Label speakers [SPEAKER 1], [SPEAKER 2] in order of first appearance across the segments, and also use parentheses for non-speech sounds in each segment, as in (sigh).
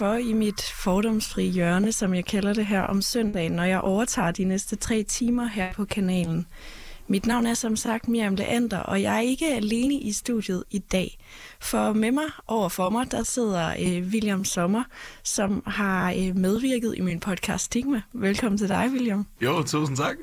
[SPEAKER 1] Indenfor i mit fordomsfri hjørne, som jeg kalder det her om søndagen, når jeg overtager de næste tre timer her på kanalen. Mit navn er som sagt Miriam Leander, og jeg er ikke alene i studiet i dag. For med mig over for mig, der sidder øh, William Sommer, som har øh, medvirket i min podcast Stigma. Velkommen til dig, William.
[SPEAKER 2] Jo, tusind tak.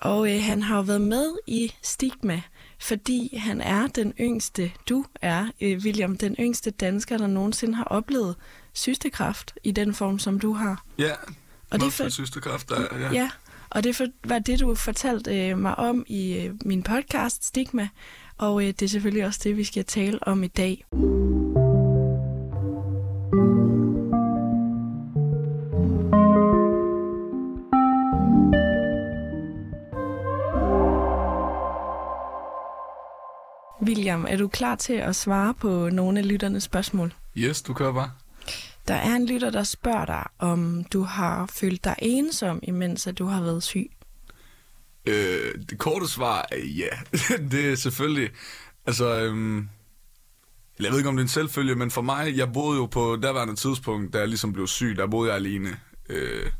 [SPEAKER 1] Og øh, han har jo været med i Stigma, fordi han er den yngste, du er, øh, William, den yngste dansker, der nogensinde har oplevet systekræft i den form, som du har.
[SPEAKER 2] Ja,
[SPEAKER 1] Og det er
[SPEAKER 2] for systerkraft, der, ja.
[SPEAKER 1] Ja, og det for- var det, du fortalte øh, mig om i øh, min podcast Stigma, og øh, det er selvfølgelig også det, vi skal tale om i dag. William, er du klar til at svare på nogle af lytternes spørgsmål?
[SPEAKER 2] Yes, du kører bare.
[SPEAKER 1] Der er en lytter, der spørger dig, om du har følt dig ensom, imens at du har været syg.
[SPEAKER 2] Øh, det korte svar er ja. (laughs) det er selvfølgelig... Altså, øhm, jeg ved ikke, om det er en selvfølge, men for mig, jeg boede jo på daværende tidspunkt, da jeg ligesom blev syg, der boede jeg alene. Øh,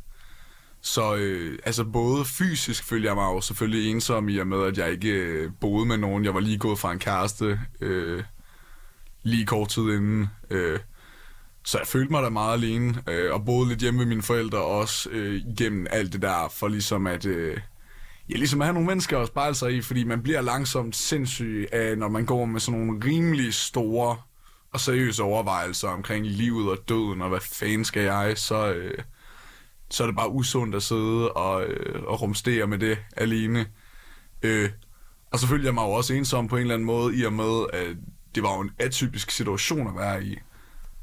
[SPEAKER 2] så øh, altså både fysisk følte jeg mig jo selvfølgelig ensom i og med, at jeg ikke øh, boede med nogen. Jeg var lige gået fra en kæreste øh, lige kort tid inden. Øh, så jeg følte mig da meget alene, øh, og boede lidt hjemme med mine forældre også øh, igennem alt det der, for ligesom at... Øh, Ja, ligesom at have nogle mennesker at spejle sig i, fordi man bliver langsomt sindssyg af, når man går med sådan nogle rimelig store og seriøse overvejelser omkring livet og døden, og hvad fanden skal jeg, så, øh, så er det bare usundt at sidde og, øh, og rumstere med det alene. Øh, og så følte jeg mig jo også ensom på en eller anden måde, i og med, at det var jo en atypisk situation at være i.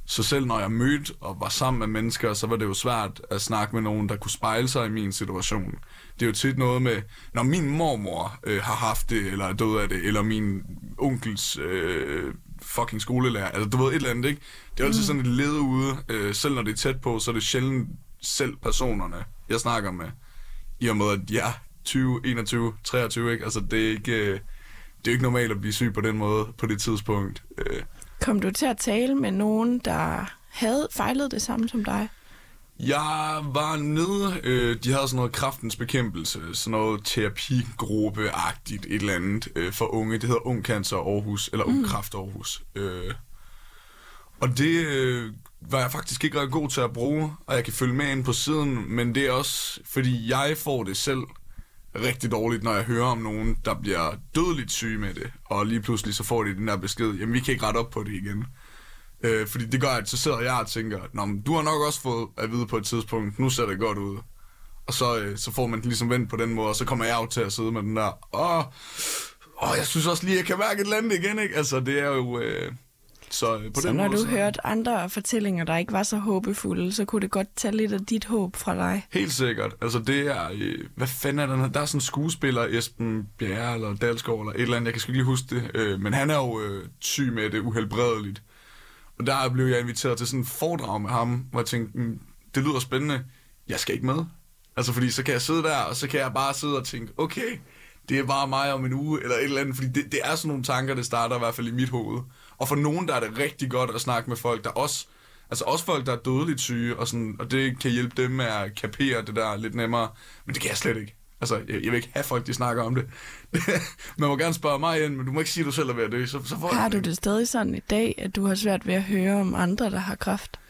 [SPEAKER 2] Så selv når jeg mødte og var sammen med mennesker, så var det jo svært at snakke med nogen, der kunne spejle sig i min situation. Det er jo tit noget med, når min mormor øh, har haft det, eller er død af det, eller min onkels øh, fucking skolelærer, altså du ved et eller andet, ikke? Det er jo altid sådan et led ude, øh, selv når det er tæt på, så er det sjældent selv personerne, jeg snakker med. I og med, at ja, 20, 21, 23, ikke? Altså det er ikke, øh, det er ikke normalt at blive syg på den måde, på det tidspunkt. Øh,
[SPEAKER 1] Kom du til at tale med nogen, der havde fejlet det samme som dig?
[SPEAKER 2] Jeg var nede, øh, de havde sådan noget kraftens bekæmpelse, sådan noget terapigruppe-agtigt et eller andet øh, for unge. Det hedder Ung Cancer Aarhus, eller Ung Kraft Aarhus. Øh, og det øh, var jeg faktisk ikke ret god til at bruge, og jeg kan følge med ind på siden, men det er også, fordi jeg får det selv rigtig dårligt, når jeg hører om nogen, der bliver dødeligt syge med det, og lige pludselig så får de den der besked, jamen vi kan ikke rette op på det igen. Øh, fordi det gør, at så sidder jeg og tænker, Nå, men du har nok også fået at vide på et tidspunkt, nu ser det godt ud. Og så, øh, så får man den ligesom vendt på den måde, og så kommer jeg jo til at sidde med den der, åh, åh jeg synes også lige, jeg kan mærke et eller andet igen, ikke? Altså, det er jo... Øh, så øh, på
[SPEAKER 1] Så
[SPEAKER 2] den
[SPEAKER 1] når
[SPEAKER 2] måde,
[SPEAKER 1] du
[SPEAKER 2] så,
[SPEAKER 1] hørte andre fortællinger, der ikke var så håbefulde, så kunne det godt tage lidt af dit håb fra dig.
[SPEAKER 2] Helt sikkert. Altså det er, øh, hvad fanden er den her? Der er sådan en skuespiller, Esben Bjerre eller Dalsgaard eller et eller andet, jeg kan sgu ikke lige huske det. Øh, men han er jo øh, syg med det uhelbredeligt. Og der blev jeg inviteret til sådan en foredrag med ham, hvor jeg tænkte, mm, det lyder spændende. Jeg skal ikke med. Altså fordi så kan jeg sidde der, og så kan jeg bare sidde og tænke, okay, det er bare mig om en uge, eller et eller andet. Fordi det, det er sådan nogle tanker, det starter i hvert fald i mit hoved. Og for nogen, der er det rigtig godt at snakke med folk, der også Altså også folk, der er dødeligt syge, og, sådan, og det kan hjælpe dem med at kapere det der lidt nemmere. Men det kan jeg slet ikke. Altså, jeg, jeg vil ikke have folk, de snakker om det. (laughs) Man må gerne spørge mig ind, men du må ikke sige, at du selv er ved at dø. Så, så får
[SPEAKER 1] Har du det stadig sådan i dag, at du har svært ved at høre om andre, der har kræft?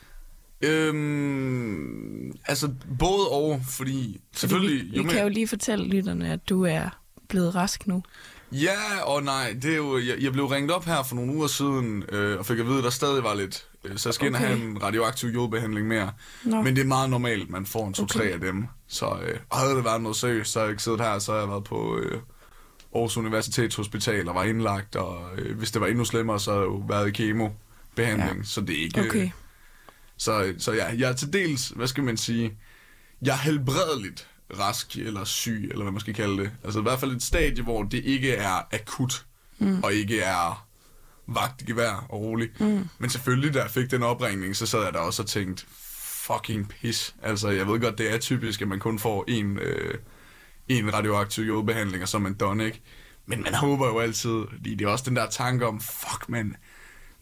[SPEAKER 2] Øhm, altså, både og, fordi selvfølgelig...
[SPEAKER 1] vi, vi kan jo lige fortælle lytterne, at du er blevet rask nu.
[SPEAKER 2] Ja og nej, det er jo, jeg, jeg blev ringet op her for nogle uger siden, øh, og fik at vide, at der stadig var lidt, øh, så jeg skal okay. ind og have en radioaktiv jodbehandling mere.
[SPEAKER 1] Nå.
[SPEAKER 2] Men det er meget normalt, man får en to-tre
[SPEAKER 1] Okay.
[SPEAKER 2] af dem. Så øh, havde det været noget seriøst, så havde jeg ikke siddet her, så havde jeg været på øh, Aarhus Universitetshospital og var indlagt, og øh, hvis det var endnu slemmere, så havde jeg jo været i kemobehandling, ja. så det er ikke... øh,
[SPEAKER 1] Okay.
[SPEAKER 2] Så, så ja, jeg er til dels, hvad skal man sige, jeg er helbredeligt rask eller syg, eller hvad man skal kalde det. Altså i hvert fald et stadie, hvor det ikke er akut, mm. og ikke er vagt i gevær og rolig. Mm. Men selvfølgelig, da jeg fik den opringning, så sad jeg der også og tænkte, fucking pis. Altså, jeg ved godt, det er typisk, at man kun får en, øh, en radioaktiv jodbehandling, og så er man done, ikke? Men man håber jo altid, fordi det er også den der tanke om, fuck man,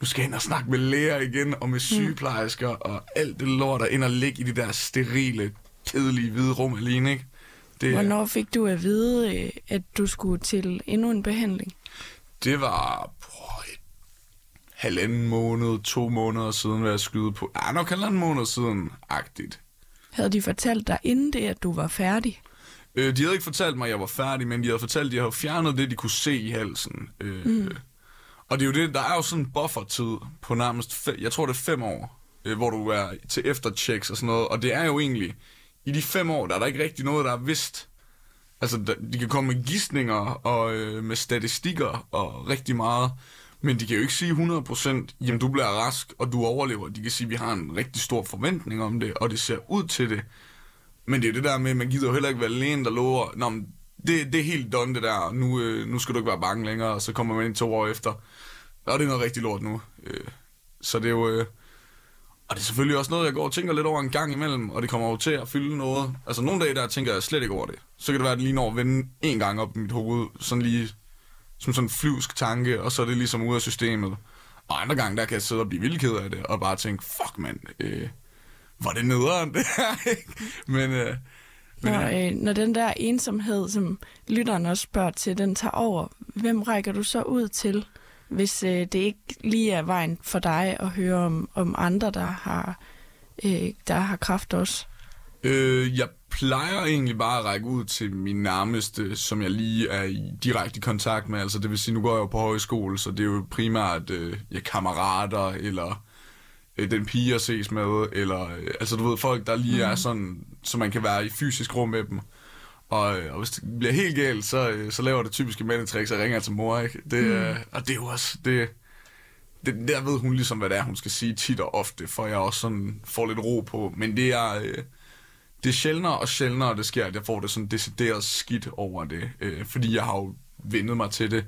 [SPEAKER 2] nu skal jeg ind og snakke med læger igen, og med sygeplejersker, mm. og alt det lort, der ind og ligge i de der sterile, kedelige hvide rum alene, ikke?
[SPEAKER 1] Det, Hvornår fik du at vide, øh, at du skulle til endnu en behandling?
[SPEAKER 2] Det var på et halvanden måned, to måneder siden, hvad jeg skyde på. Ja, nok halvanden måned siden, agtigt.
[SPEAKER 1] Havde de fortalt dig inden det, at du var færdig?
[SPEAKER 2] Øh, de havde ikke fortalt mig, at jeg var færdig, men de havde fortalt, at de havde fjernet det, de kunne se i halsen. Øh, mm. Og det er jo det, der er jo sådan en buffertid på nærmest, fem, jeg tror det er fem år, øh, hvor du er til efterchecks og sådan noget. Og det er jo egentlig, i de fem år, der er der ikke rigtig noget, der er vidst. Altså, de kan komme med gissninger og øh, med statistikker og rigtig meget. Men de kan jo ikke sige 100%, jamen du bliver rask, og du overlever. De kan sige, vi har en rigtig stor forventning om det, og det ser ud til det. Men det er jo det der med, at man gider jo heller ikke være alene, der lover, Nå, det, det er helt done det der, nu, øh, nu skal du ikke være bange længere, og så kommer man ind to år efter. Og det er noget rigtig lort nu. Øh, så det er jo... Øh, og det er selvfølgelig også noget, jeg går og tænker lidt over en gang imellem, og det kommer jo til at fylde noget. Altså nogle dage, der tænker jeg slet ikke over det. Så kan det være, at det lige når at vende en gang op i mit hoved, sådan lige som sådan en flyvsk tanke, og så er det ligesom ude af systemet. Og andre gange, der kan jeg sidde og blive vildt ked af det, og bare tænke, fuck mand, øh, var det nederen (laughs) det her, ikke? Men, øh,
[SPEAKER 1] men når, øh, når den der ensomhed, som lytteren også spørger til, den tager over, hvem rækker du så ud til, hvis øh, det ikke lige er vejen for dig at høre om, om andre, der har, øh, der har kraft også?
[SPEAKER 2] Øh, jeg plejer egentlig bare at række ud til min nærmeste, som jeg lige er i direkte kontakt med. Altså det vil sige, nu går jeg jo på højskole, så det er jo primært øh, ja, kammerater, eller øh, den pige, jeg ses med, eller øh, altså du ved, folk, der lige mm. er sådan, så man kan være i fysisk rum med dem. Og, øh, og hvis det bliver helt galt, så, øh, så laver det typiske mandetricks og ringer til mor, ikke? Det, mm. øh, og det er jo også, det, det, der ved hun ligesom, hvad det er, hun skal sige tit og ofte, for jeg også sådan får lidt ro på. Men det er, øh, det er sjældnere og sjældnere, det sker, at jeg får det sådan decideret skidt over det. Øh, fordi jeg har jo vendet mig til det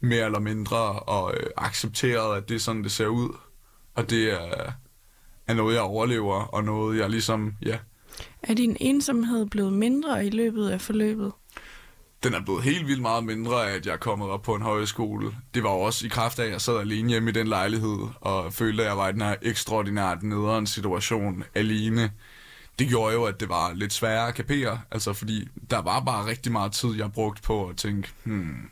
[SPEAKER 2] mere eller mindre, og øh, accepteret, at det er sådan, det ser ud. Og det er, er noget, jeg overlever, og noget, jeg ligesom, ja.
[SPEAKER 1] Er din ensomhed blevet mindre i løbet af forløbet?
[SPEAKER 2] Den er blevet helt vildt meget mindre, at jeg er kommet op på en højskole. Det var også i kraft af, at jeg sad alene hjemme i den lejlighed, og følte, at jeg var i den her ekstraordinært nederen situation alene. Det gjorde jo, at det var lidt sværere at kapere, altså fordi der var bare rigtig meget tid, jeg brugte på at tænke, hmm,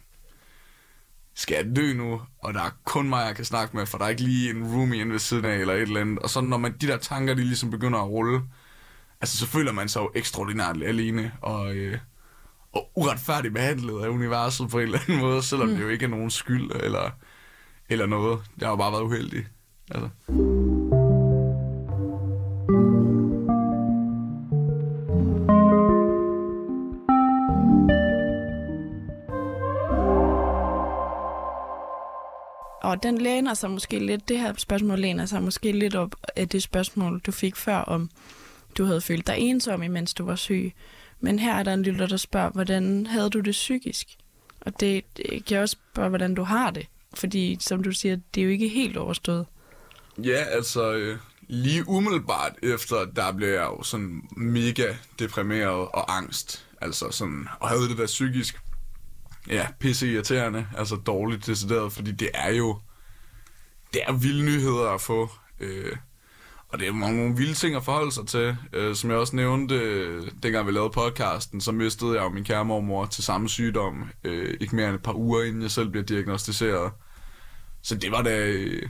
[SPEAKER 2] skal jeg dø nu, og der er kun mig, jeg kan snakke med, for der er ikke lige en roomie inde ved siden af, eller et eller andet. Og så når man, de der tanker, de ligesom begynder at rulle, altså så føler man sig jo ekstraordinært alene, og, øh, og uretfærdigt behandlet af universet på en eller anden måde, selvom mm. det jo ikke er nogen skyld, eller, eller noget. Jeg har bare været uheldig. Altså.
[SPEAKER 1] Og den læner sig måske lidt, det her spørgsmål læner sig måske lidt op af det spørgsmål, du fik før om, du havde følt dig ensom, imens du var syg. Men her er der en lytter, der spørger, hvordan havde du det psykisk? Og det, det kan også spørge, hvordan du har det. Fordi, som du siger, det er jo ikke helt overstået.
[SPEAKER 2] Ja, altså, øh, lige umiddelbart efter, der blev jeg jo sådan mega deprimeret og angst. Altså sådan, og havde det der psykisk ja, pisse irriterende, altså dårligt decideret, fordi det er jo, det er vilde nyheder at få, øh, og det er mange, nogle vilde ting at forholde sig til. Øh, som jeg også nævnte, øh, dengang vi lavede podcasten, så mistede jeg jo min kæremormor til samme sygdom, øh, ikke mere end et par uger inden jeg selv blev diagnostiseret. Så det var da... Øh,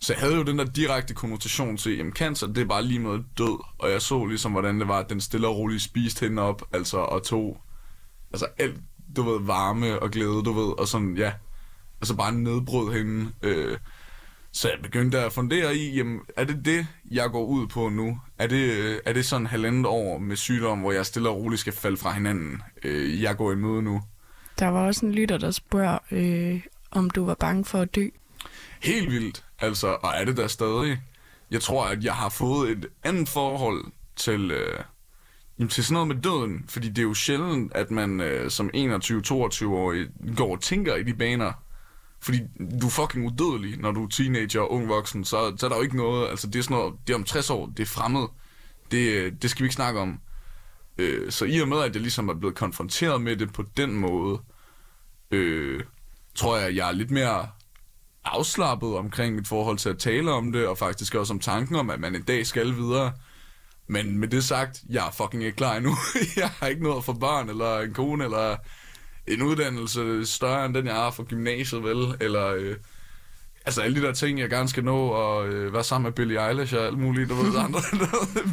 [SPEAKER 2] så jeg havde jo den der direkte konnotation til, at cancer, det er bare lige med død. Og jeg så ligesom, hvordan det var, at den stille og roligt spiste hende op, altså, og tog altså alt du ved, varme og glæde, du ved, og sådan, ja, altså bare nedbrød hende. Øh, så jeg begyndte at fundere i, jamen, er det det, jeg går ud på nu? Er det, er det sådan halvandet år med sygdom, hvor jeg stille og roligt skal falde fra hinanden? Øh, jeg går i møde nu.
[SPEAKER 1] Der var også en lytter, der spørger, øh, om du var bange for at dø.
[SPEAKER 2] Helt vildt, altså, og er det der stadig? Jeg tror, at jeg har fået et andet forhold til, øh, Jamen, til sådan noget med døden, fordi det er jo sjældent, at man øh, som 21-22-årig går og tænker i de baner. Fordi du er fucking udødelig, når du er teenager og ung voksen, så, så er der jo ikke noget, altså det er sådan noget, det er om 60 år, det er fremmed. Det, det skal vi ikke snakke om. Øh, så i og med, at jeg ligesom er blevet konfronteret med det på den måde, øh, tror jeg, at jeg er lidt mere afslappet omkring mit forhold til at tale om det, og faktisk også om tanken om, at man en dag skal videre. Men med det sagt, jeg er fucking ikke klar endnu. (laughs) jeg har ikke noget for børn, eller en kone, eller en uddannelse større end den, jeg har fra gymnasiet, vel? Eller, øh, altså alle de der ting, jeg gerne skal nå, og øh, være sammen med Billie Eilish og alt muligt, du ved, (laughs) andre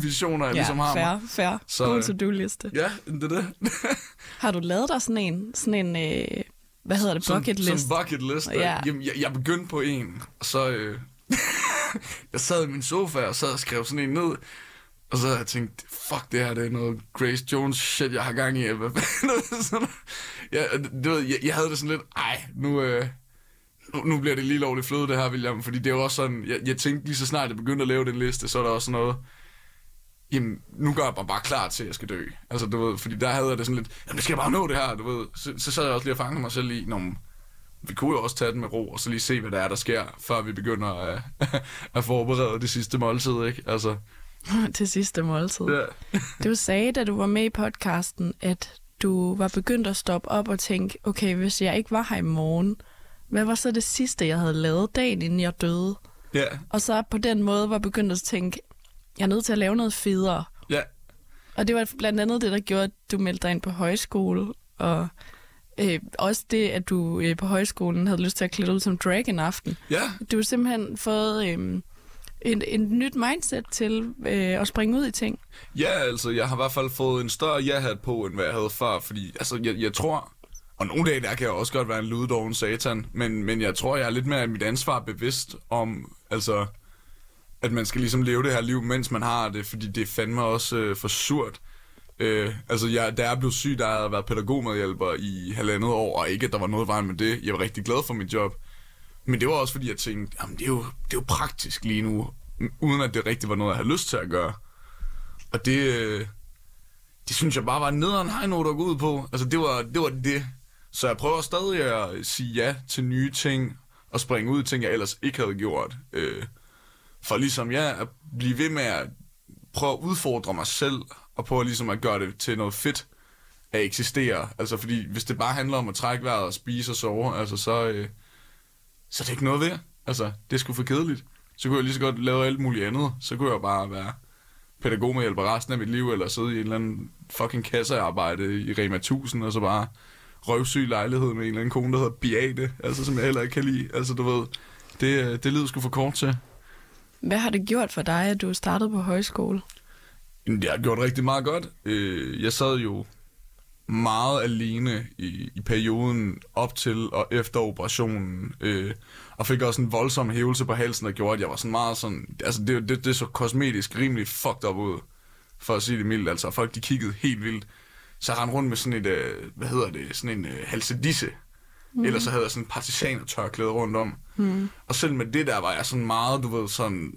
[SPEAKER 2] visioner, jeg
[SPEAKER 1] Ja,
[SPEAKER 2] ligesom har.
[SPEAKER 1] fair, fair.
[SPEAKER 2] Så,
[SPEAKER 1] God
[SPEAKER 2] øh,
[SPEAKER 1] to-do-liste.
[SPEAKER 2] Ja, det er det. (laughs)
[SPEAKER 1] Har du lavet dig sådan en, sådan en øh, hvad hedder det, bucket list?
[SPEAKER 2] Sådan bucket list.
[SPEAKER 1] Ja.
[SPEAKER 2] Ja. Jamen, jeg, jeg begyndte på en, og så... Øh, (laughs) jeg sad i min sofa, og så skrev sådan en ned, og så havde jeg tænkt, fuck det her, det er noget Grace Jones shit, jeg har gang i. Hvad fanden? jeg, ja, du ved, jeg, jeg havde det sådan lidt, ej, nu, øh, nu, nu bliver det lige lovligt fløde, det her, William. Fordi det er jo også sådan, jeg, jeg tænkte lige så snart, jeg begyndte at lave den liste, så er der også noget, jamen, nu gør jeg mig bare klar til, at jeg skal dø. Altså, du ved, fordi der havde jeg det sådan lidt, jamen, det skal jeg bare nå det her, du ved. Så, så sad jeg også lige og fangede mig selv i, når vi kunne jo også tage den med ro, og så lige se, hvad der er, der sker, før vi begynder at, (laughs) at forberede det sidste måltid, ikke? Altså, (laughs)
[SPEAKER 1] til sidste måltid.
[SPEAKER 2] ja. (laughs)
[SPEAKER 1] Du sagde, da du var med i podcasten, at du var begyndt at stoppe op og tænke, okay, hvis jeg ikke var her i morgen, hvad var så det sidste, jeg havde lavet dagen, inden jeg døde?
[SPEAKER 2] Ja,
[SPEAKER 1] Og så på den måde var begyndt at tænke, jeg er nødt til at lave noget federe.
[SPEAKER 2] ja,
[SPEAKER 1] Og det var blandt andet det, der gjorde, at du meldte dig ind på højskole, og øh, også det, at du øh, på højskolen havde lyst til at klæde ud som drag en aften.
[SPEAKER 2] ja,
[SPEAKER 1] Du har simpelthen fået øh, en, en nyt mindset til øh, at springe ud i ting.
[SPEAKER 2] Ja, altså, jeg har i hvert fald fået en større ja-hat på, end hvad jeg havde før, fordi, altså, jeg, jeg tror, og nogle dage der kan jeg også godt være en lyddoven satan, men, men jeg tror, jeg er lidt mere af mit ansvar bevidst om, altså, at man skal ligesom leve det her liv, mens man har det, fordi det er fandme også øh, for surt. Øh, altså, jeg, da jeg blev syg, der havde jeg været pædagogmedhjælper i halvandet år, og ikke, at der var noget vejen med det. Jeg var rigtig glad for mit job. Men det var også, fordi jeg tænkte, jamen, det er jo, det er jo praktisk lige nu, uden at det rigtig var noget, jeg havde lyst til at gøre. Og det, øh, det synes jeg bare var nederen high note at gå ud på. Altså, det var, det var det. Så jeg prøver stadig at sige ja til nye ting, og springe ud i ting, jeg ellers ikke havde gjort. Øh, for ligesom jeg ja, at blive ved med at prøve at udfordre mig selv, og prøve ligesom at gøre det til noget fedt at eksistere. Altså, fordi hvis det bare handler om at trække vejret og spise og sove, altså, så, øh, så er det ikke noget ved. Altså, det sgu for kedeligt. Så kunne jeg lige så godt lave alt muligt andet. Så kunne jeg bare være pædagog med hjælp resten af mit liv, eller sidde i en eller anden fucking kassearbejde i Rema 1000, og så bare røvsyg lejlighed med en eller anden kone, der hedder Beate, altså som jeg heller ikke kan lide. Altså, du ved, det, det lyder sgu for kort til.
[SPEAKER 1] Hvad har det gjort for dig, at du startede på højskole?
[SPEAKER 2] Det har gjort rigtig meget godt. Øh, Jeg sad jo meget alene i, i perioden op til og efter operationen, øh, og fik også en voldsom hævelse på halsen, der gjorde, at jeg var sådan meget sådan, altså det, det, det så kosmetisk rimelig fucked up ud, for at sige det mildt, altså folk de kiggede helt vildt. Så jeg rundt med sådan et, øh, hvad hedder det, sådan en øh, halsedisse, mm. ellers så havde jeg sådan en partisanertørklæde rundt om. Mm. Og selv med det der var jeg sådan meget, du ved, sådan,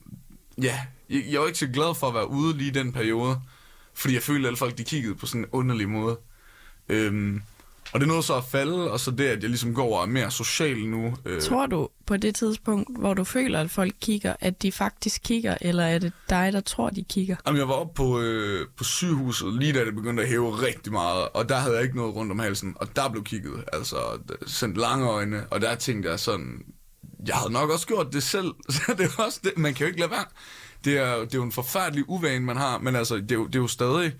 [SPEAKER 2] ja, jeg, jeg var ikke så glad for at være ude lige i den periode, fordi jeg følte, at alle folk de kiggede på sådan en underlig måde. Øhm, og det nåede så at falde, og så det, at jeg ligesom går og er mere social nu. Øh,
[SPEAKER 1] Tror du på det tidspunkt, hvor du føler, at folk kigger, at de faktisk kigger, eller er det dig, der tror, de kigger?
[SPEAKER 2] Jamen, jeg var oppe på, øh, på sygehuset, lige da det begyndte at hæve rigtig meget, og der havde jeg ikke noget rundt om halsen, og der blev kigget, altså sendt lange øjne, og der tænkte jeg sådan, jeg havde nok også gjort det selv, (laughs) så det er også det, man kan jo ikke lade være. Det er, det er jo en forfærdelig uvane, man har, men altså, det er jo, det er jo stadig,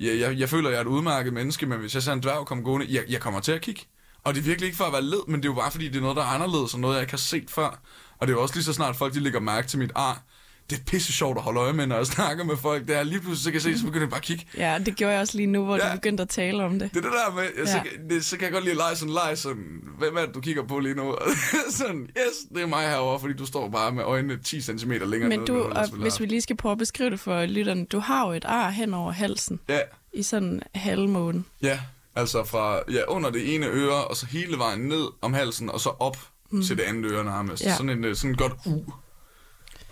[SPEAKER 2] jeg, jeg, jeg føler, jeg er et udmærket menneske, men hvis jeg ser en dværg komme gående, jeg, jeg kommer til at kigge. Og det er virkelig ikke for at være led, men det er jo bare fordi, det er noget, der er anderledes, og noget, jeg ikke har set før. Og det er jo også lige så snart folk, de lægger mærke til mit ar. Det er pisse sjovt at holde øje med, når jeg snakker med folk. Det er lige pludselig, så kan jeg se, så begynder jeg bare at kigge.
[SPEAKER 1] Ja, det gjorde jeg også lige nu, hvor ja. Du begyndte at tale om det.
[SPEAKER 2] Det er det der med, ja. så,
[SPEAKER 1] Ja.
[SPEAKER 2] kan- det, så kan jeg godt lide at lege sådan en leg, sådan, hvem er det, du kigger på lige nu? (laughs) sådan, yes, det er mig herovre, fordi du står bare med øjnene 10 cm længere
[SPEAKER 1] Men
[SPEAKER 2] nede,
[SPEAKER 1] du, og
[SPEAKER 2] ville
[SPEAKER 1] hvis vi lige skal prøve at beskrive det for lytterne, du har jo et ar hen over halsen
[SPEAKER 2] Ja,
[SPEAKER 1] i sådan halvmåne.
[SPEAKER 2] ja, altså fra ja, under det ene øre, og så hele vejen ned om halsen, og så op mm. til det andet øre nærmest.
[SPEAKER 1] Ja.
[SPEAKER 2] Sådan en øh, sådan en godt u,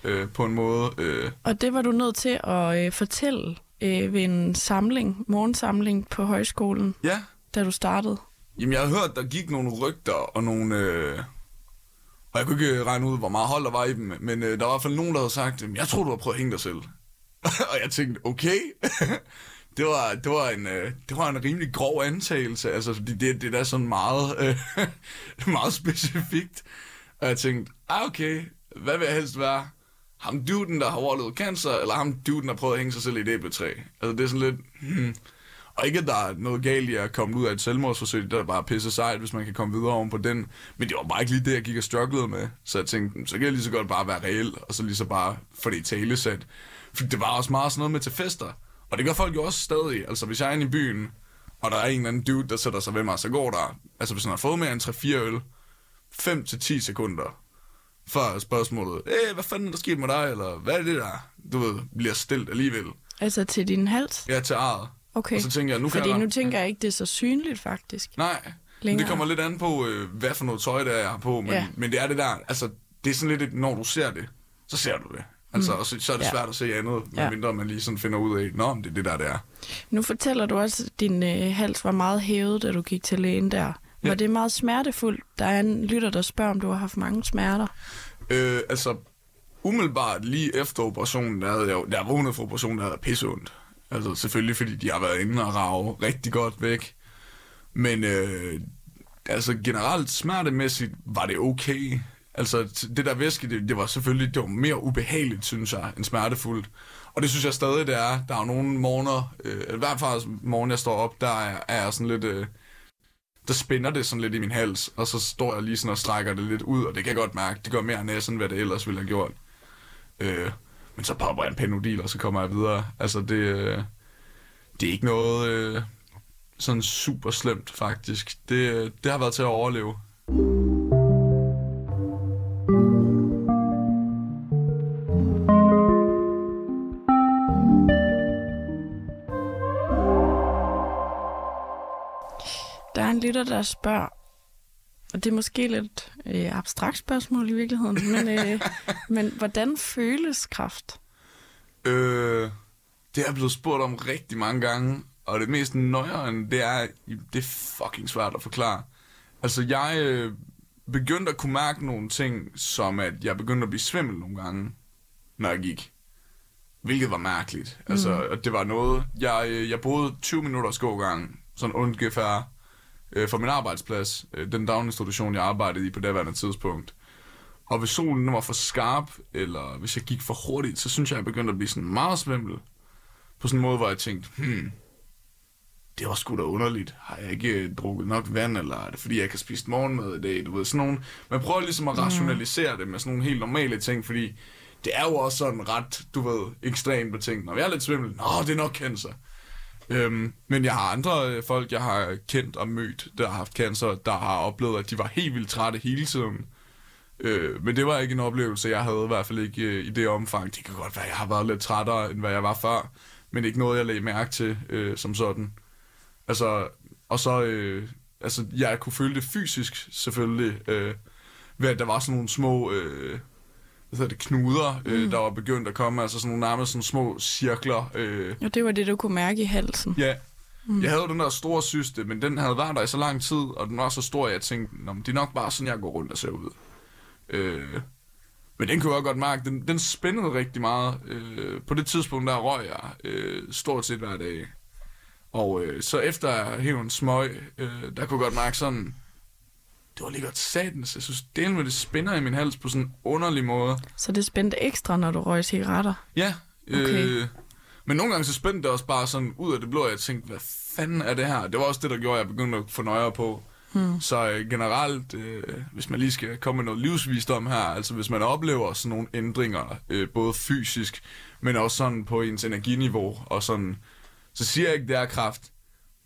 [SPEAKER 2] øh, på en måde. Øh,
[SPEAKER 1] Og det var du nødt til at øh, fortælle øh, ved en samling, morgensamling på højskolen,
[SPEAKER 2] Ja,
[SPEAKER 1] da du startede.
[SPEAKER 2] Jamen, jeg har hørt, der gik nogle rygter og nogle... Øh... Og jeg kunne ikke regne ud, hvor meget hold der var i dem, men øh, der var i hvert fald nogen, der havde sagt, "Jamen, jeg tror, du har prøvet at hænge dig selv. (laughs) og jeg tænkte, okay. (laughs) det, var, det, var en, øh, det var en rimelig grov antagelse, altså, fordi det, det er da sådan meget, øh, (laughs) meget specifikt. Og jeg tænkte, ah, okay, hvad vil jeg helst være? Ham duden, der har overlevet cancer, eller ham duden, der prøvede prøvet at hænge sig selv i et æbletræ? Altså, det er sådan lidt... Hmm. Og ikke, at der er noget galt i at komme ud af et selvmordsforsøg, der er bare pisse sejt, hvis man kan komme videre oven på den. Men det var bare ikke lige det, jeg gik og strugglede med. Så jeg tænkte, så kan jeg lige så godt bare være reel, og så lige så bare få det i talesæt. For det var også meget sådan noget med til fester. Og det gør folk jo også stadig. Altså, hvis jeg er inde i byen, og der er en eller anden dude, der sætter sig ved mig, så går der, altså hvis han har fået mere end 3-4 øl, 5-10 sekunder, før spørgsmålet, Æh, hvad fanden er der sket med dig, eller hvad er det der, du ved, bliver stilt alligevel.
[SPEAKER 1] Altså til din hals?
[SPEAKER 2] Er til ejet.
[SPEAKER 1] Okay.
[SPEAKER 2] Og så tænker jeg, nu kan
[SPEAKER 1] Fordi
[SPEAKER 2] jeg...
[SPEAKER 1] nu tænker jeg ikke, det er så synligt, faktisk.
[SPEAKER 2] Nej,
[SPEAKER 1] Længere.
[SPEAKER 2] det kommer lidt an på, øh, hvad for noget tøj, der er, jeg har på. Men,
[SPEAKER 1] Ja.
[SPEAKER 2] men det er det der, altså, det er sådan lidt, når du ser det, så ser du det. Altså, mm. og så, så er det
[SPEAKER 1] Ja.
[SPEAKER 2] svært at se andet,
[SPEAKER 1] Ja.
[SPEAKER 2] medmindre man lige sådan finder ud af, nå, men det er det der, det er.
[SPEAKER 1] Nu fortæller du også, at din øh, hals var meget hævet, da du gik til lægen der. Var
[SPEAKER 2] Ja.
[SPEAKER 1] det meget smertefuldt? Der er en lytter, der spørger, om du har haft mange smerter.
[SPEAKER 2] Øh, altså, umiddelbart lige efter operationen, der havde jeg der var vågnet for operationen, der havde pisseondt. Altså, selvfølgelig, fordi de har været inde og rave rigtig godt væk. Men, øh, altså, generelt smertemæssigt var det okay. Altså, det der væske, det, det var selvfølgelig det var mere ubehageligt, synes jeg, end smertefuldt. Og det synes jeg stadig, det er. Der er jo nogle morgener, øh, i hvert fald morgen, jeg står op, der er, er jeg sådan lidt... Øh, der spænder det sådan lidt i min hals, og så står jeg lige sådan og strækker det lidt ud, og det kan jeg godt mærke, det gør mere næsen, hvad det ellers ville have gjort. Øh, men så popper jeg en penodil, og så kommer jeg videre. Altså, det, øh, det er ikke noget øh, sådan super slemt, faktisk. Det, øh, det har været til at overleve.
[SPEAKER 1] Lytter, der spørger, og det er måske lidt øh, abstrakt spørgsmål i virkeligheden, men, øh, (laughs) men hvordan føles kraft?
[SPEAKER 2] Øh, det er jeg blevet spurgt om rigtig mange gange, og det mest nøjeren, det er, det er fucking svært at forklare. Altså, jeg øh, begyndte at kunne mærke nogle ting, som at jeg begyndte at blive svimmel nogle gange, når jeg gik. Hvilket var mærkeligt. Altså, og det var noget... Jeg, øh, jeg boede 20 minutters gågang, sådan ungefær, øh, fra min arbejdsplads, øh, den daginstitution, jeg arbejdede i på det værende tidspunkt. Og hvis solen den var for skarp, eller hvis jeg gik for hurtigt, så synes jeg, jeg begyndte at blive sådan meget svimmel. På sådan en måde, hvor jeg tænkte, hmm, det var sgu da underligt. Har jeg ikke øh, drukket nok vand, eller er det fordi, jeg ikke har spist morgenmad i dag? Du ved, sådan nogle, man prøver ligesom at rationalisere det med sådan nogle helt normale ting, fordi det er jo også sådan ret, du ved, ekstremt betinget. Når jeg er lidt svimmel, nå, det er nok cancer. Øhm, men jeg har andre øh, folk, jeg har kendt og mødt, der har haft cancer, der har oplevet, at de var helt vildt trætte hele tiden. Øh, men det var ikke en oplevelse, jeg havde i hvert fald ikke øh, i det omfang. Det kan godt være, at jeg har været lidt trættere, end hvad jeg var før, men ikke noget, jeg lagde mærke til øh, som sådan. Altså, og så, øh, altså, jeg kunne føle det fysisk, selvfølgelig, øh, ved at der var sådan nogle små, øh, hvad hedder det, knuder, øh,
[SPEAKER 1] Mm.
[SPEAKER 2] der var begyndt at komme, altså sådan nogle nærmest sådan små cirkler, øh,
[SPEAKER 1] Og det var det, du kunne mærke i halsen.
[SPEAKER 2] Ja. Mm. Jeg havde den der store syste, men den havde været der i så lang tid, og den var så stor, at jeg tænkte, Nå, men det er nok bare sådan, jeg går rundt og ser ud. Øh, men den kunne jeg godt mærke, den, den spændede rigtig meget. Øh, på det tidspunkt, der røg jeg øh, stort set hver dag. Og øh, så efter en smøg, øh, der kunne jeg godt mærke sådan, det var lige godt satans. Jeg synes, delen med det spænder i min hals på sådan en underlig måde.
[SPEAKER 1] Så det spændte ekstra, når du røg cigaretter.
[SPEAKER 2] Ja.
[SPEAKER 1] Okay.
[SPEAKER 2] Øh, men nogle gange så spændte det også bare sådan ud af det blå, og jeg tænkte, hvad fanden er det her? Det var også det, der gjorde, at jeg begyndte at få nøjere på. Hmm. Så øh, generelt, øh, hvis man lige skal komme med noget livsvisdom her, altså hvis man oplever sådan nogle ændringer, øh, både fysisk, men også sådan på ens energiniveau, og sådan, så siger jeg ikke, det er kraft,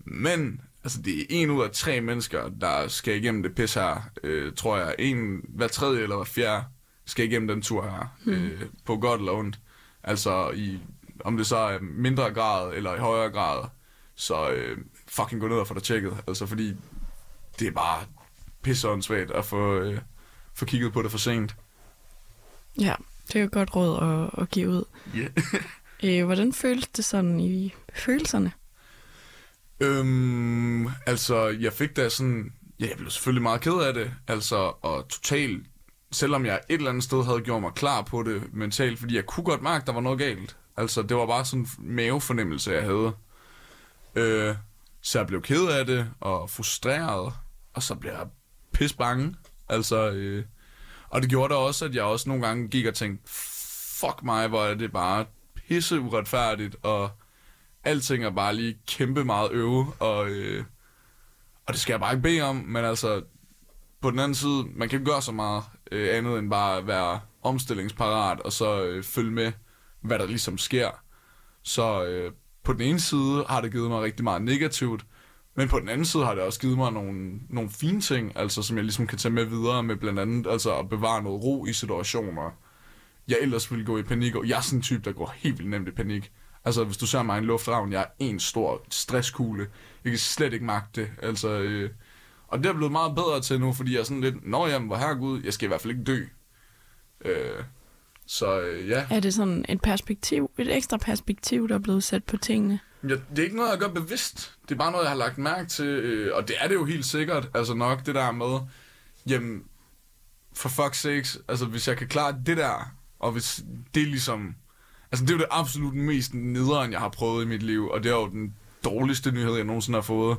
[SPEAKER 2] men altså det er en ud af tre mennesker, der skal igennem det pis her, øh, tror jeg. En hver tredje eller hver fjerde skal igennem den tur her, hmm. øh, på godt eller ondt. Altså i, om det så er mindre grad eller i højere grad, så øh, fucking gå ned og få det tjekket. Altså fordi det er bare pisseåndssvagt at få, øh, få kigget på det for sent.
[SPEAKER 1] Ja, det er jo et godt råd at, at give ud.
[SPEAKER 2] Yeah. (laughs)
[SPEAKER 1] Øh, hvordan føltes det sådan i følelserne?
[SPEAKER 2] Øhm, altså, jeg fik da sådan... Ja, jeg blev selvfølgelig meget ked af det. Altså, og totalt... Selvom jeg et eller andet sted havde gjort mig klar på det mentalt, fordi jeg kunne godt mærke, at der var noget galt. Altså, det var bare sådan en mavefornemmelse, jeg havde. Øh, så jeg blev ked af det, og frustreret, og så blev jeg pis bange. Altså, øh, og det gjorde da også, at jeg også nogle gange gik og tænkte, fuck mig, hvor er det bare pisse uretfærdigt, og alting er bare lige kæmpe meget øve, og, øh, og det skal jeg bare ikke bede om, men altså, på den anden side, man kan ikke gøre så meget øh, andet end bare at være omstillingsparat, og så øh, følge med, hvad der ligesom sker. Så øh, på den ene side har det givet mig rigtig meget negativt, men på den anden side har det også givet mig nogle, nogle fine ting, altså som jeg ligesom kan tage med videre med blandt andet altså at bevare noget ro i situationer. Jeg ellers ville gå i panik, og jeg er sådan en type, der går helt vildt nemt i panik. Altså, hvis du ser mig i en lufthavn, jeg er en stor stresskugle. Jeg kan slet ikke magte det. Altså, øh, og det er blevet meget bedre til nu, fordi jeg er sådan lidt, nå jamen, hvor herregud, jeg skal i hvert fald ikke dø. Øh, så øh, ja.
[SPEAKER 1] Er det sådan et perspektiv, et ekstra perspektiv, der er blevet sat på tingene?
[SPEAKER 2] Ja, det er ikke noget, jeg gør bevidst. Det er bare noget, jeg har lagt mærke til, øh, og det er det jo helt sikkert, altså nok det der med, jamen, for fuck's sakes, altså hvis jeg kan klare det der, og hvis det ligesom, altså det er jo det absolut mest nederen, jeg har prøvet i mit liv, og det er jo den dårligste nyhed, jeg nogensinde har fået.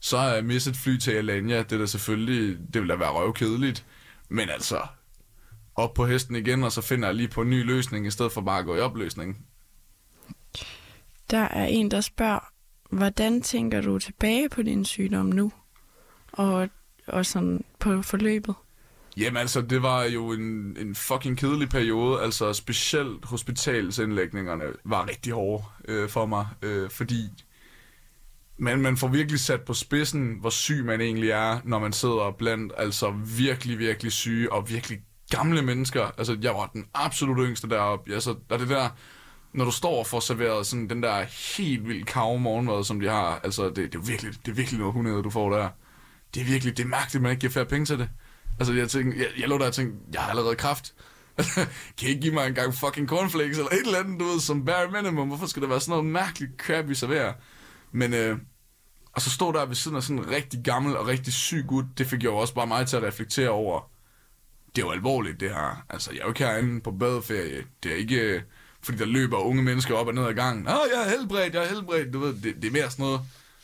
[SPEAKER 2] Så har jeg mistet fly til Alanya, det er da selvfølgelig, det vil da være røvkedeligt, men altså, op på hesten igen, og så finder jeg lige på en ny løsning, i stedet for bare at gå i opløsning.
[SPEAKER 1] Der er en, der spørger, hvordan tænker du tilbage på din sygdom nu? Og, og sådan på forløbet?
[SPEAKER 2] Jamen altså, det var jo en, en fucking kedelig periode. Altså, specielt hospitalsindlægningerne var rigtig hårde øh, for mig, øh, fordi man, man får virkelig sat på spidsen, hvor syg man egentlig er, når man sidder blandt altså virkelig, virkelig syge og virkelig gamle mennesker. Altså, jeg var den absolut yngste deroppe. Altså, der er det der, når du står og får serveret sådan den der helt vildt kave morgenmad, som de har, altså, det, det, er virkelig, det er virkelig noget hundede, du får der. Det er virkelig, det er mærkeligt, at man ikke giver færre penge til det. Altså, jeg tænkte, jeg, jeg lå der og tænkte, jeg har allerede kraft. (laughs) kan I ikke give mig en gang fucking cornflakes, eller et eller andet, du ved, som bare minimum? Hvorfor skal der være sådan noget mærkeligt crap, vi serverer? Men, øh, og så stod der ved siden af sådan en rigtig gammel og rigtig syg gut, det fik jo også bare mig til at reflektere over, det er jo alvorligt, det her. Altså, jeg er jo ikke herinde på badeferie. Det er ikke, øh, fordi der løber unge mennesker op og ned ad gangen. Åh, jeg er helbredt, jeg er helbredt. Du ved, det, det er mere sådan noget,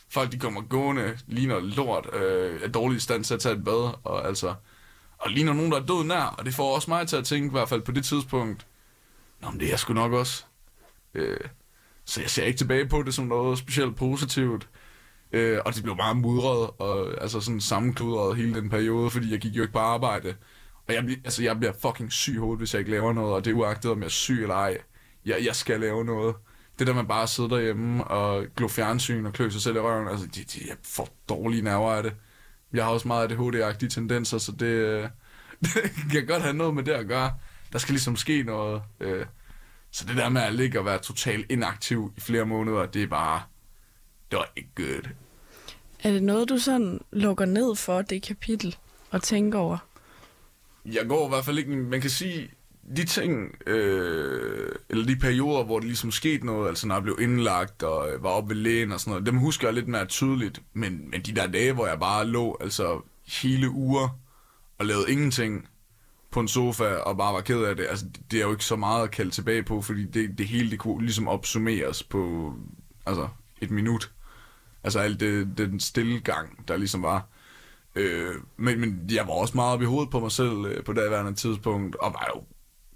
[SPEAKER 2] folk de kommer gående, ligner lort, øh, er dårligt i stand til at tage et bad, og altså, og ligner nogen, der er død nær, og det får også mig til at tænke, i hvert fald på det tidspunkt, Nå, men det er sgu nok også. Øh, så jeg ser ikke tilbage på det som noget specielt positivt. Øh, og det blev meget mudret, og altså sådan sammenkludret hele den periode, fordi jeg gik jo ikke på arbejde. Og jeg, altså, jeg bliver fucking syg i hovedet, hvis jeg ikke laver noget, og det er uagtet, om jeg er syg eller ej. Jeg, jeg skal lave noget. Det der med bare at sidde derhjemme og glo fjernsyn og klø sig selv i røven, altså, de, de, jeg får dårlige nerver af det. Jeg har også meget ADHD-agtige tendenser, så det, (laughs) det kan godt have noget med det at gøre. Der skal ligesom ske noget. Øh, så det der med at ligge og være totalt inaktiv i flere måneder, det er bare, det var ikke godt.
[SPEAKER 1] Er det noget, du sådan lukker ned for, det kapitel, og tænker over?
[SPEAKER 2] Jeg går i hvert fald ikke, man kan sige, de ting, øh, eller de perioder, hvor det ligesom skete noget, altså når jeg blev indlagt og øh, var oppe ved lægen og sådan noget, dem husker jeg lidt mere tydeligt, men, men de der dage, hvor jeg bare lå altså hele uger og lavede ingenting på en sofa og bare var ked af det, altså det er jo ikke så meget at kalde tilbage på, fordi det, det hele det kunne ligesom opsummeres på altså et minut. Altså alt det, den stille gang, der ligesom var. Øh, men, men jeg var også meget oppe i hovedet på mig selv øh, på daværende tidspunkt, og var jo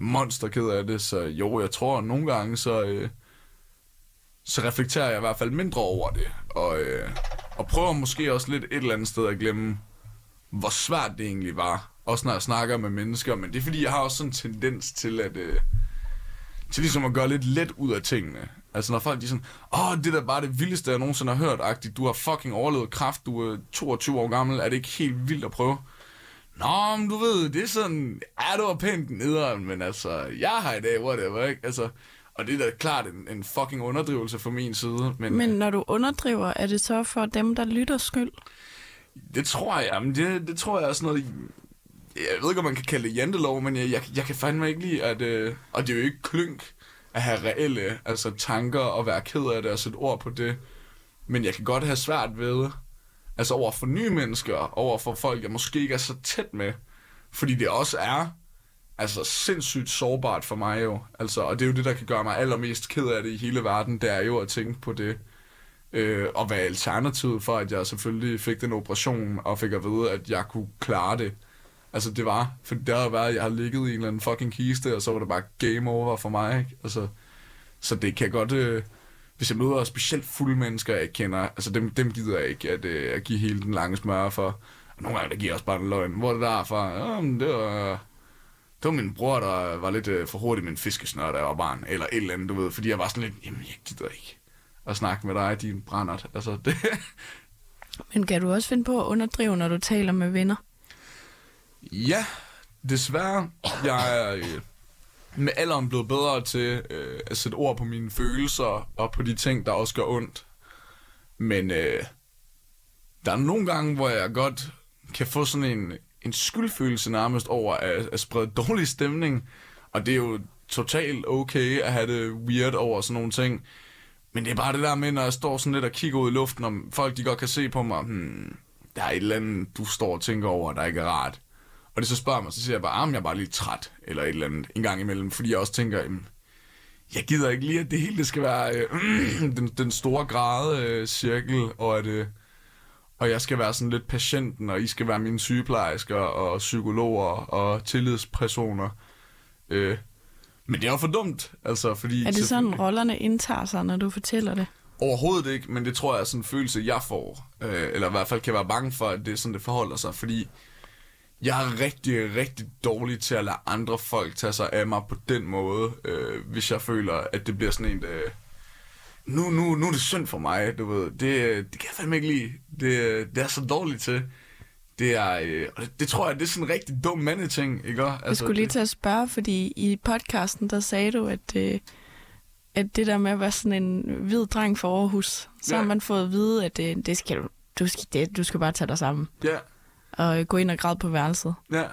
[SPEAKER 2] monster ked af det, så jo, jeg tror, at nogle gange, så, øh, så reflekterer jeg i hvert fald mindre over det, og, øh, og prøver måske også lidt et eller andet sted at glemme, hvor svært det egentlig var, også når jeg snakker med mennesker, men det er fordi, jeg har også sådan en tendens til at, øh, til ligesom at gøre lidt let ud af tingene. Altså når folk de er sådan, åh, det der bare det vildeste, jeg nogensinde har hørt, agtigt. du har fucking overlevet kraft, du er 22 år gammel, er det ikke helt vildt at prøve? Nå, men du ved, det er sådan, ja, det var pænt nederen, men altså, jeg har i dag, whatever, ikke? Altså, og det er da klart en, en fucking underdrivelse fra min side. Men,
[SPEAKER 1] Men når du underdriver, er det så for dem, der lytter skyld?
[SPEAKER 2] Det tror jeg, men det, det tror jeg er sådan noget... Jeg ved ikke, om man kan kalde det jantelov, men jeg, jeg, jeg kan fandme ikke lide, at... Øh, og det er jo ikke klynk. at have reelle altså, tanker og være ked af det og sætte ord på det. Men jeg kan godt have svært ved, altså over for nye mennesker, over for folk, jeg måske ikke er så tæt med. Fordi det også er altså sindssygt sårbart for mig jo. Altså, og det er jo det, der kan gøre mig allermest ked af det i hele verden, det er jo at tænke på det. Øh, og hvad alternativet for, at jeg selvfølgelig fik den operation, og fik at vide, at jeg kunne klare det. Altså, det var, for det har været, at jeg har ligget i en eller anden fucking kiste, og så var det bare game over for mig, ikke? Altså, så det kan godt... Øh, hvis jeg møder specielt fulde mennesker, jeg kender, altså dem, dem gider jeg ikke at, øh, at give hele den lange smør for. Og nogle gange, der giver jeg også bare en løgn. Hvor er det der fra? Ja, men det var, det var min bror, der var lidt øh, for hurtig med en fiskesnør, da jeg var barn. Eller et eller andet, du ved. Fordi jeg var sådan lidt, jamen, jeg gider ikke at snakke med dig, din brændert. Altså, det... (laughs)
[SPEAKER 1] Men kan du også finde på at underdrive, når du taler med venner?
[SPEAKER 2] Ja, desværre. Jeg er øh, med alderen blevet bedre til øh, at sætte ord på mine følelser og på de ting, der også gør ondt. Men øh, der er nogle gange, hvor jeg godt kan få sådan en, en skyldfølelse nærmest over at, at sprede dårlig stemning. Og det er jo totalt okay at have det weird over sådan nogle ting. Men det er bare det der med, når jeg står sådan lidt og kigger ud i luften, om folk de godt kan se på mig, hmm, der er et eller andet, du står og tænker over, der ikke er rart. Og det så spørger mig, så siger jeg bare, at ah, jeg er bare lidt træt, eller et eller andet, en gang imellem. Fordi jeg også tænker, jamen, jeg gider ikke lige, at det hele det skal være øh, (clears throat) den, den store grad øh, cirkel, og at, øh, og jeg skal være sådan lidt patienten, og I skal være mine sygeplejersker, og psykologer, og tillidspersoner. Øh, men det er jo for dumt, altså, fordi...
[SPEAKER 1] Er det sådan, rollerne indtager sig, når du fortæller det?
[SPEAKER 2] Overhovedet ikke, men det tror jeg er sådan en følelse, jeg får. Øh, eller i hvert fald kan være bange for, at det er sådan, det forholder sig. Fordi jeg er rigtig, rigtig dårlig til at lade andre folk tage sig af mig på den måde, øh, hvis jeg føler, at det bliver sådan en... Øh, nu, nu, nu er det synd for mig, du ved. Det, det kan jeg fandme ikke lide. Det, det er så dårligt til. Det er, øh, det, det tror jeg, det er sådan en rigtig dum mandeting, ikke? Altså,
[SPEAKER 1] jeg skulle lige til at spørge, fordi i podcasten, der sagde du, at, øh, at det der med at være sådan en hvid dreng for Aarhus, så
[SPEAKER 2] Ja.
[SPEAKER 1] har man fået at vide, at øh, det skal du, du skal, det, du skal bare tage dig sammen
[SPEAKER 2] Ja,
[SPEAKER 1] og gå ind og græde på værelset.
[SPEAKER 2] ja.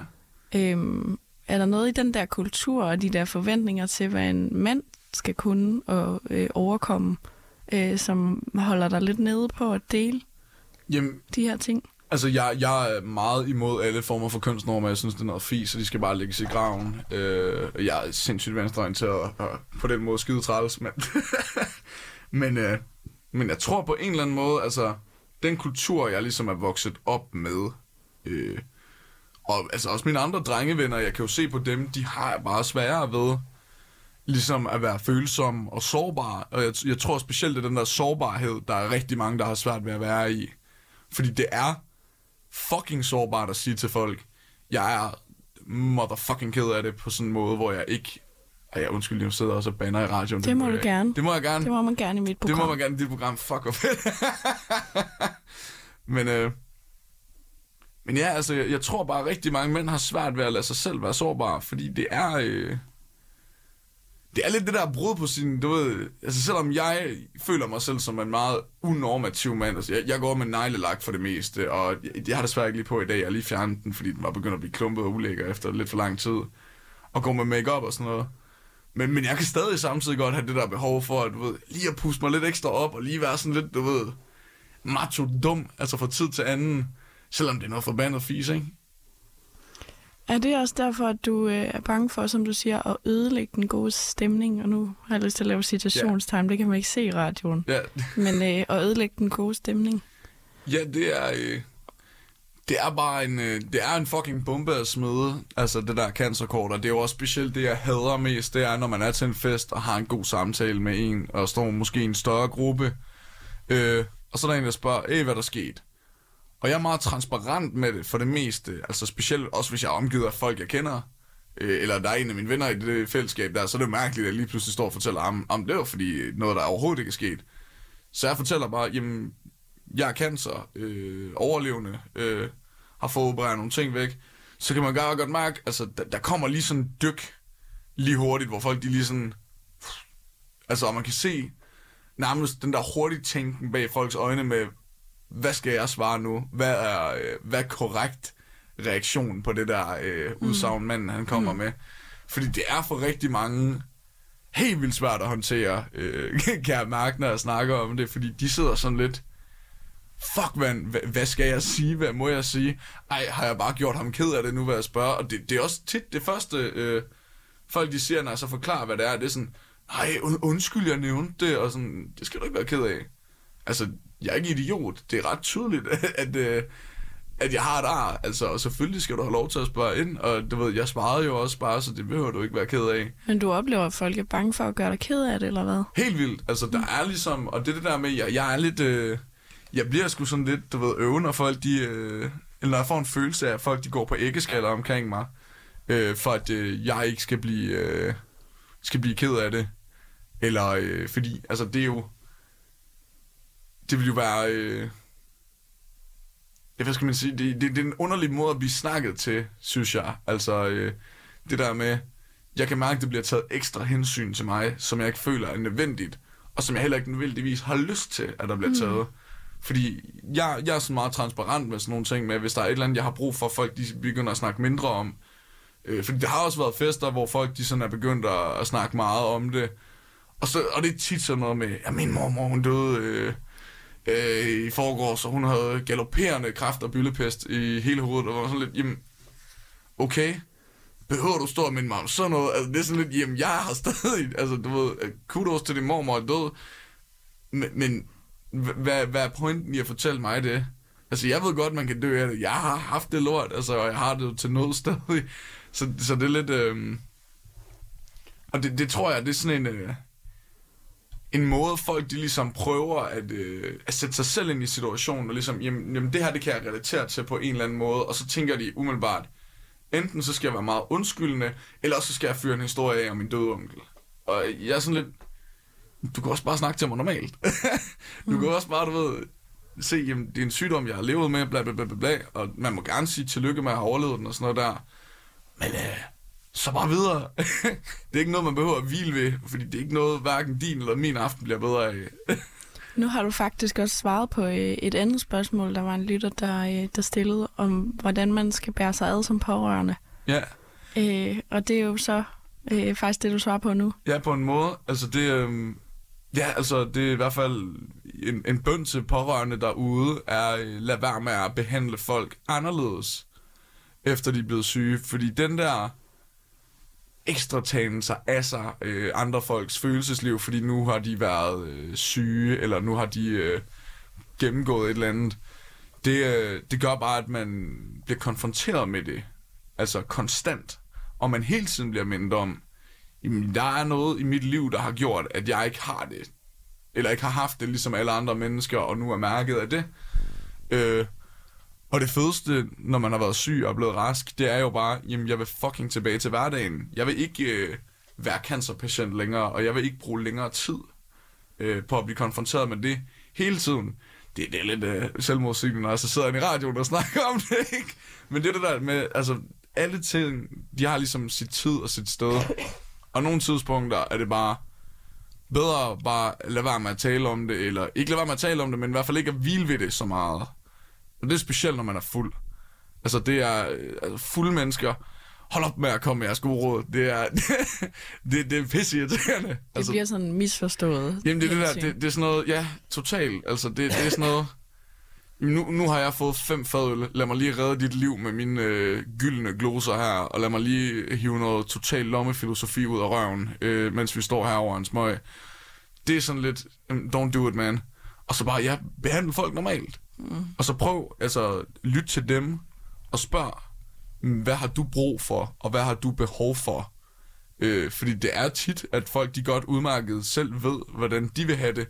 [SPEAKER 1] Øhm, er der noget i den der kultur og de der forventninger til, hvad en mand skal kunne og øh, overkomme, øh, som holder dig lidt nede på at dele
[SPEAKER 2] Jamen,
[SPEAKER 1] de her ting?
[SPEAKER 2] Altså, jeg, jeg er meget imod alle former for kønsnormer. Jeg synes, det er noget fis, så de skal bare lægges i graven. Øh, jeg er sindssygt venstreorienteret og, og på den måde skide træls, men, (laughs) men, øh, men jeg tror på en eller anden måde, altså, den kultur, jeg ligesom er vokset op med, øh, og altså også mine andre drengevenner, jeg kan jo se på dem, de har bare sværere ved ligesom at være følsom og sårbar. Og jeg, jeg tror specielt, det er den der sårbarhed, der er rigtig mange, der har svært ved at være i. Fordi det er fucking sårbart at sige til folk, jeg er motherfucking ked af det på sådan en måde, hvor jeg ikke... Ej, jeg undskyld, jeg sidder også og banner i radioen.
[SPEAKER 1] Det må du gerne.
[SPEAKER 2] Det må jeg gerne.
[SPEAKER 1] Det må man gerne i mit
[SPEAKER 2] Det
[SPEAKER 1] program.
[SPEAKER 2] må man gerne i dit program. Fuck, fedt. (laughs) men, øh, men ja, altså, jeg, jeg tror bare, at rigtig mange mænd har svært ved at lade sig selv være sårbare, fordi det er... Øh, det er lidt det der brud på sin, du ved, altså selvom jeg føler mig selv som en meget unormativ mand, altså jeg, jeg går med neglelak for det meste, og jeg, jeg har desværre ikke lige på i dag, jeg har lige fjernet den, fordi den var begyndt at blive klumpet og ulækker efter lidt for lang tid, og går med makeup og sådan noget. Men, men jeg kan stadig samtidig godt have det der behov for, at du ved, lige at puste mig lidt ekstra op, og lige være sådan lidt, du ved, macho dum, altså fra tid til anden, selvom det er noget forbandet fis, ikke?
[SPEAKER 1] Er det også derfor, at du øh, er bange for, som du siger, at ødelægge den gode stemning? Og nu har jeg lyst til at lave citationstegn, det kan man ikke se i radioen.
[SPEAKER 2] Ja, (laughs)
[SPEAKER 1] Men øh, at ødelægge den gode stemning.
[SPEAKER 2] Ja, det er... Øh, det er bare en, øh, det er en fucking bombe at smide, altså det der cancerkort, og det er jo også specielt det, jeg hader mest, det er, når man er til en fest og har en god samtale med en, og står måske i en større gruppe, øh, og så er der en, der spørger, hey, hvad er der sket? Og jeg er meget transparent med det for det meste, altså specielt også hvis jeg er omgivet af folk, jeg kender, øh, eller der er en af mine venner i det fællesskab der, så er det jo mærkeligt, at jeg lige pludselig står og fortæller om, om det var fordi noget, der overhovedet ikke er sket. Så jeg fortæller bare, jamen, jeg er cancer, øh, overlevende, øh, har fået opereret nogle ting væk, så kan man godt, godt mærke, altså, der, der kommer lige sådan en dyk lige hurtigt, hvor folk de lige sådan, altså, og man kan se nærmest den der hurtige tænken bag folks øjne med, hvad skal jeg svare nu? Hvad er, øh, hvad er korrekt reaktion på det der øh, udsagn, manden han kommer mm. med? Fordi det er for rigtig mange helt vildt svært at håndtere, øh, (laughs) kan jeg mærke, når jeg snakker om det, fordi de sidder sådan lidt, fuck man, hvad, hvad skal jeg sige, hvad må jeg sige? Ej, har jeg bare gjort ham ked af det nu, hvad jeg spørger? Og det, det er også tit det første, øh, folk de siger, når jeg så forklarer, hvad det er, det er sådan, nej, und, undskyld, jeg nævnte det, og sådan, det skal du ikke være ked af. Altså, jeg er ikke idiot. Det er ret tydeligt, (laughs) at, øh, at jeg har et ar. Altså, og selvfølgelig skal du have lov til at spørge ind, og du ved, jeg svarede jo også bare, så det behøver du ikke være ked af.
[SPEAKER 1] Men du oplever, at folk er bange for at gøre dig ked af det, eller hvad?
[SPEAKER 2] Helt vildt. Altså, der er ligesom, og det er det der med, jeg, jeg er lidt, øh, jeg bliver sgu sådan lidt, du ved, øve, når folk de, øh, eller når jeg får en følelse af, at folk de går på æggeskaller omkring mig, øh, for at øh, jeg ikke skal blive, øh, skal blive ked af det. Eller, øh, fordi, altså, det er jo, det vil jo være, øh, ja, hvad skal man sige, det, det, det er en underlig måde at blive snakket til, synes jeg. Altså, øh, det der med, jeg kan mærke, at det bliver taget ekstra hensyn til mig, som jeg ikke føler er nødvendigt, og som jeg heller ikke nødvendigvis har lyst til, at der bliver taget. Mm. Fordi jeg, jeg er sådan meget transparent med sådan nogle ting med, hvis der er et eller andet, jeg har brug for, folk de begynder at snakke mindre om. Øh, fordi det har også været fester, hvor folk de sådan er begyndt at, at snakke meget om det. Og, så, og det er tit sådan noget med, at min mormor hun døde øh, øh, i forgår, så hun havde galopperende kræft og byllepest i hele hovedet, og var sådan lidt, jamen, okay, behøver du stå og minde mig om sådan noget? Altså, det er sådan lidt, jamen, jeg har stadig, (laughs) altså, du ved, øh, kudos til din mormor er død, men, men hvad, hvad er pointen i at fortælle mig det? Altså, jeg ved godt, man kan dø af det. Jeg har haft det lort, altså, og jeg har det til noget (laughs) stadig. Så, så det er lidt... Øh... Og det, det tror jeg, det er sådan en... Øh... En måde, folk de ligesom prøver at, øh, at sætte sig selv ind i situationen, og ligesom, jamen, jamen, det her, det kan jeg relatere til på en eller anden måde, og så tænker de umiddelbart, enten så skal jeg være meget undskyldende, eller så skal jeg fyre en historie af om min døde onkel. Og jeg er sådan lidt, du kan også bare snakke til mig normalt. (laughs) du mm. kan også bare, du ved, se, jamen, det er en sygdom, jeg har levet med, bla bla bla bla, bla og man må gerne sige tillykke med at have overlevet den og sådan noget der. Men øh, så bare videre. (laughs) det er ikke noget, man behøver at hvile ved, fordi det er ikke noget, hverken din eller min aften bliver bedre af.
[SPEAKER 1] nu har du faktisk også svaret på øh, et andet spørgsmål, der var en lytter, der, øh, der stillede om, hvordan man skal bære sig ad som pårørende.
[SPEAKER 2] Ja.
[SPEAKER 1] Øh, og det er jo så øh, faktisk det, du svarer på nu.
[SPEAKER 2] Ja, på en måde. Altså det, øh, Ja, altså det er i hvert fald en, en bøn til pårørende derude, er øh, lad være med at behandle folk anderledes, efter de er blevet syge. Fordi den der ekstra tagen sig af sig øh, andre folks følelsesliv, fordi nu har de været øh, syge, eller nu har de øh, gennemgået et eller andet, det, øh, det gør bare, at man bliver konfronteret med det. Altså konstant. Og man hele tiden bliver mindet om, jamen, der er noget i mit liv, der har gjort, at jeg ikke har det. Eller ikke har haft det, ligesom alle andre mennesker, og nu er mærket af det. Øh, og det fedeste, når man har været syg og blevet rask, det er jo bare, jamen, jeg vil fucking tilbage til hverdagen. Jeg vil ikke øh, være cancerpatient længere, og jeg vil ikke bruge længere tid øh, på at blive konfronteret med det hele tiden. Det, det er lidt øh, selvmodsigende, når jeg så sidder i radioen og (laughs) snakker om det, ikke? Men det er det der med, altså, alle ting, de har ligesom sit tid og sit sted. Og nogle tidspunkter er det bare bedre bare lade være med at tale om det, eller ikke lade være med at tale om det, men i hvert fald ikke at hvile ved det så meget. Og det er specielt, når man er fuld. Altså, det er altså, fulde mennesker. Hold op med at komme med jeres gode råd. Det er, (laughs) det, det er pisse irriterende.
[SPEAKER 1] Det altså, bliver sådan misforstået.
[SPEAKER 2] Jamen, det det der, det, det er sådan noget, ja, totalt. Altså, det, det er sådan noget, nu, nu har jeg fået fem fadøl. Lad mig lige redde dit liv med mine øh, gyldne gloser her, og lad mig lige hive noget total lommefilosofi ud af røven, øh, mens vi står her over en smøg. Det er sådan lidt, don't do it, man. Og så bare, ja, behandle folk normalt. Mm. Og så prøv, altså, lyt til dem og spørg, mm, hvad har du brug for, og hvad har du behov for? Øh, fordi det er tit, at folk de godt udmærket selv ved, hvordan de vil have det.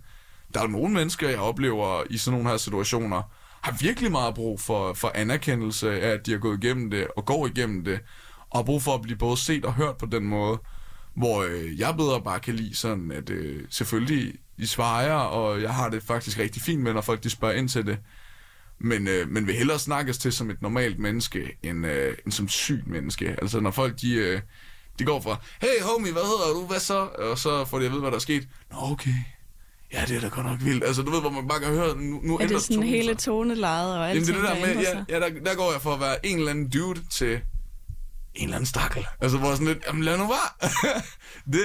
[SPEAKER 2] Der er nogle mennesker, jeg oplever i sådan nogle her situationer, har virkelig meget brug for, for anerkendelse af, at de har gået igennem det og går igennem det, og har brug for at blive både set og hørt på den måde, hvor øh, jeg bedre bare kan lide sådan, at øh, selvfølgelig I svarer, og jeg har det faktisk rigtig fint med, når folk de spørger ind til det, men, øh, men vil hellere snakkes til som et normalt menneske, end, øh, end som sygt menneske. Altså når folk de, øh, de går fra, hey homie, hvad hedder du, hvad så? Og så får de at vide, hvad der er sket. Nå okay, Ja, det er da godt nok vildt. Altså, du ved, hvor man bare kan høre, nu, nu
[SPEAKER 1] er det sådan tonen, hele tonelejet og alt
[SPEAKER 2] det det der med, ja, ja der, der går jeg for at være en eller anden dude til en eller anden stakkel. Altså, hvor sådan lidt, jamen lad nu være. (laughs) det,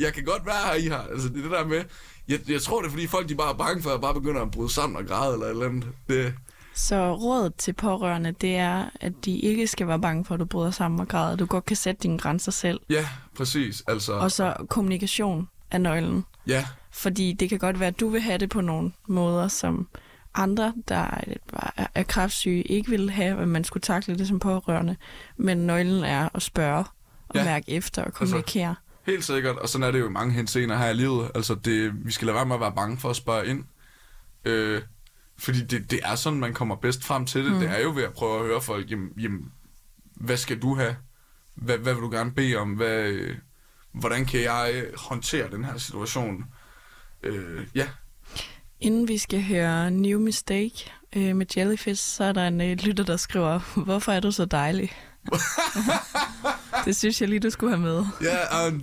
[SPEAKER 2] jeg kan godt være her, I har. Altså, det det der med, jeg, jeg tror, det er fordi folk, de bare er bange for, at jeg bare begynder at bryde sammen og græde eller et eller andet. Det,
[SPEAKER 3] Så rådet til pårørende, det er, at de ikke skal være bange for, at du bryder sammen og græder. Du godt kan sætte dine grænser selv.
[SPEAKER 2] ja, præcis. Altså,
[SPEAKER 3] Og så kommunikation er nøglen.
[SPEAKER 2] ja,
[SPEAKER 3] Fordi det kan godt være, at du vil have det på nogle måder, som andre, der er- kræftsyge, ikke vil have, at man skulle takle det som pårørende. Men nøglen er at spørge og
[SPEAKER 2] Ja.
[SPEAKER 3] mærke efter og kommunikere.
[SPEAKER 2] Helt sikkert, og sådan er det jo i mange henseender her i livet. Altså, det, vi skal lade være med at være bange for at spørge ind. Øh, fordi det, det er sådan, man kommer bedst frem til det. Mm. Det er jo ved at prøve at høre folk, jamen, jamen hvad skal du have? Hvad, hvad vil du gerne bede om? Hvad, øh, hvordan kan jeg håndtere den her situation? Øh, ja,
[SPEAKER 3] Inden vi skal høre New Mistake øh, med Jellyfish, så er der en øh, lytter, der skriver, hvorfor er du så dejlig? (laughs) det synes jeg lige, du skulle have med.
[SPEAKER 2] ja um, det,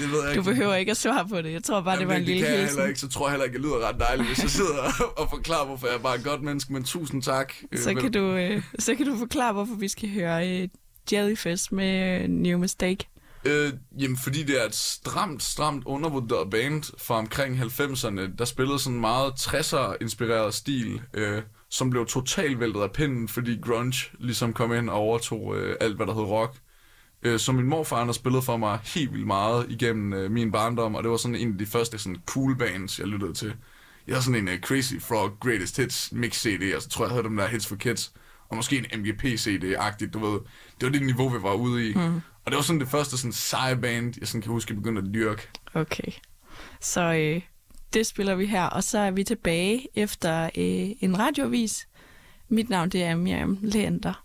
[SPEAKER 2] det ved jeg
[SPEAKER 3] Du behøver ikke at svare på det. Jeg tror bare, det var en
[SPEAKER 2] det
[SPEAKER 3] lille
[SPEAKER 2] kan jeg
[SPEAKER 3] hilsen.
[SPEAKER 2] heller ikke, så tror jeg heller ikke, jeg lyder ret dejligt, hvis jeg sidder (laughs) og forklarer, hvorfor jeg er bare et godt menneske, men tusind tak. Øh,
[SPEAKER 3] Så kan, du, øh, så kan du forklare, hvorfor vi skal høre øh, Jellyfish med øh, New Mistake.
[SPEAKER 2] Øh, jamen, fordi det er et stramt, stramt undervurderet band fra omkring 90'erne, der spillede sådan en meget 60'er-inspireret stil, øh, som blev totalt væltet af pinden, fordi grunge ligesom kom ind og overtog øh, alt, hvad der hed rock. Øh, så min morfar han har spillet for mig helt vildt meget igennem øh, min barndom, og det var sådan en af de første sådan cool bands, jeg lyttede til. Jeg havde sådan en uh, Crazy Frog Greatest Hits mix CD, og så tror jeg, jeg havde dem der Hits for Kids, og måske en MGP CD-agtigt, du ved. Det var det niveau, vi var ude i. Mm. Og det var sådan det første sådan seje band, jeg sådan kan huske, jeg begyndte at dyrke.
[SPEAKER 3] Okay. Så øh, det spiller vi her, og så er vi tilbage efter øh, en radiovis. Mit navn det er Miriam Leander.